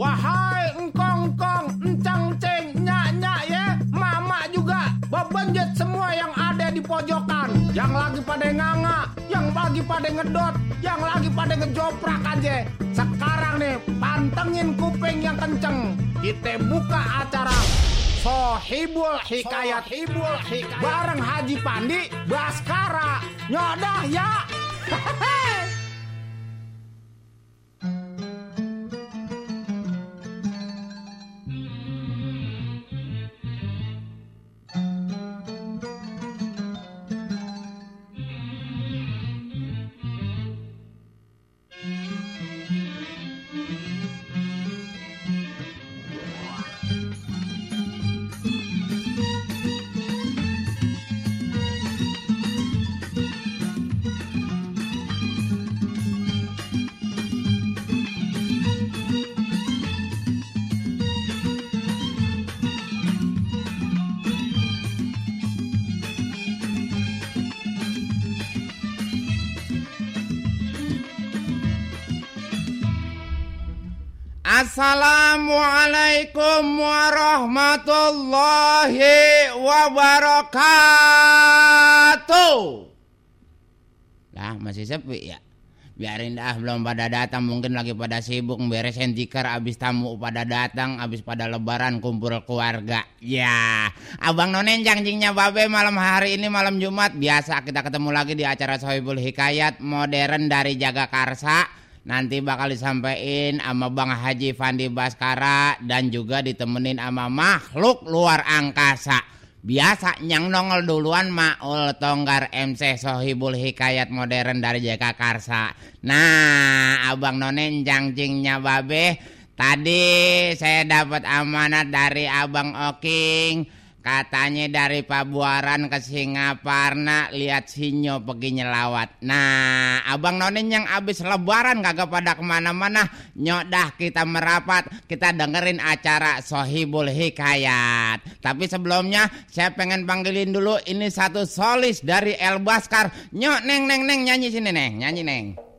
Wahai engkong-kong, encang-ceng, nyak-nyak ya, mama juga, bebenjet semua yang ada di pojokan. Yang lagi pada nganga, yang lagi pada ngedot, yang lagi pada ngejoprak aja. Sekarang nih, pantengin kuping yang kenceng. Kita buka acara Sohibul Hikayat Hibul Hikayat Bareng Haji Pandi Baskara Nyodah ya Hehehe Assalamualaikum warahmatullahi wabarakatuh. Lah masih sepi ya. Biarin dah belum pada datang mungkin lagi pada sibuk beresin tikar abis tamu pada datang abis pada lebaran kumpul keluarga. Ya, Abang Nonen janjinya Babe malam hari ini malam Jumat biasa kita ketemu lagi di acara Sohibul Hikayat modern dari Jagakarsa. Nanti bakal disampaikan sama Bang Haji Fandi Baskara dan juga ditemenin sama makhluk luar angkasa. Biasa nyang nongol duluan Maul Tonggar MC Sohibul Hikayat modern dari Jagakarsa. Nah, Abang Nonen janjinya Babe Tadi saya dapat amanat dari Abang Oking. Katanya dari Pabuaran ke Singaparna lihat sinyo pergi nyelawat. Nah, abang nonin yang abis lebaran kagak pada ke mana-mana. Nyodah kita merapat, kita dengerin acara Sohibul Hikayat. Tapi sebelumnya saya pengen panggilin dulu ini satu solis dari El Baskar. Nyok neng neng neng nyanyi sini neng, nyanyi neng.